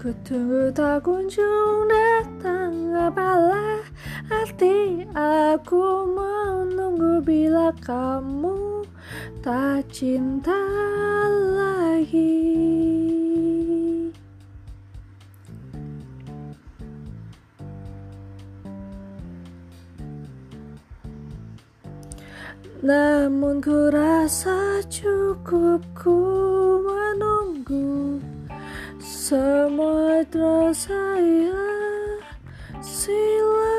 Ku tunggu tak kunjung datang Apalah arti aku menunggu Bila kamu tak cinta lagi? Namun ku rasa cukup ku menunggu Semua terasa ya sila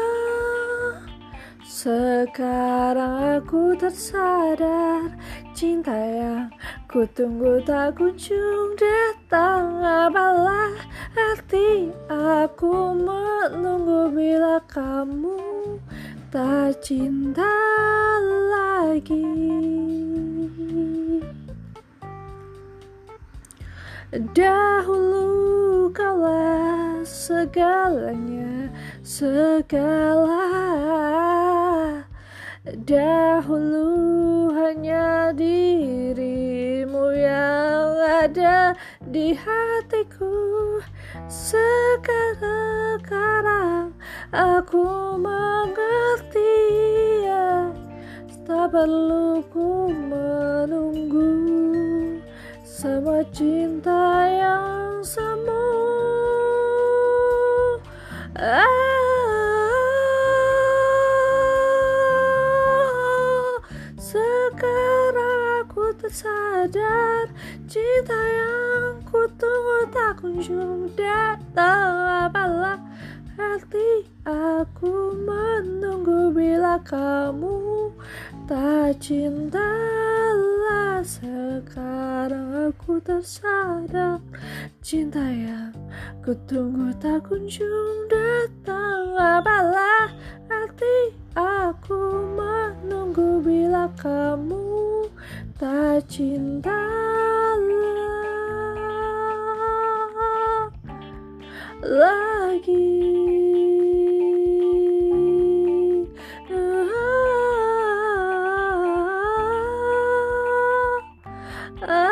Sekarang aku tersadar Cinta yang ku tunggu tak kunjung datang. Apalah arti aku menunggu bila kamu tak cinta lagi Dahulu kaulah segalanya segala. Dahulu hanya dirimu yang ada di hatiku. Sekarang aku mengerti ya Tak perlu ku menunggu. Sama cinta Aku tersadar Cinta yang ku tunggu tak kunjung datang Apalah arti aku menunggu bila kamu tak cinta lah. Sekarang aku tersadar cinta yang ku tunggu tak kunjung datang apalah arti aku menunggu bila kamu Cinta lagi ah, ah, ah.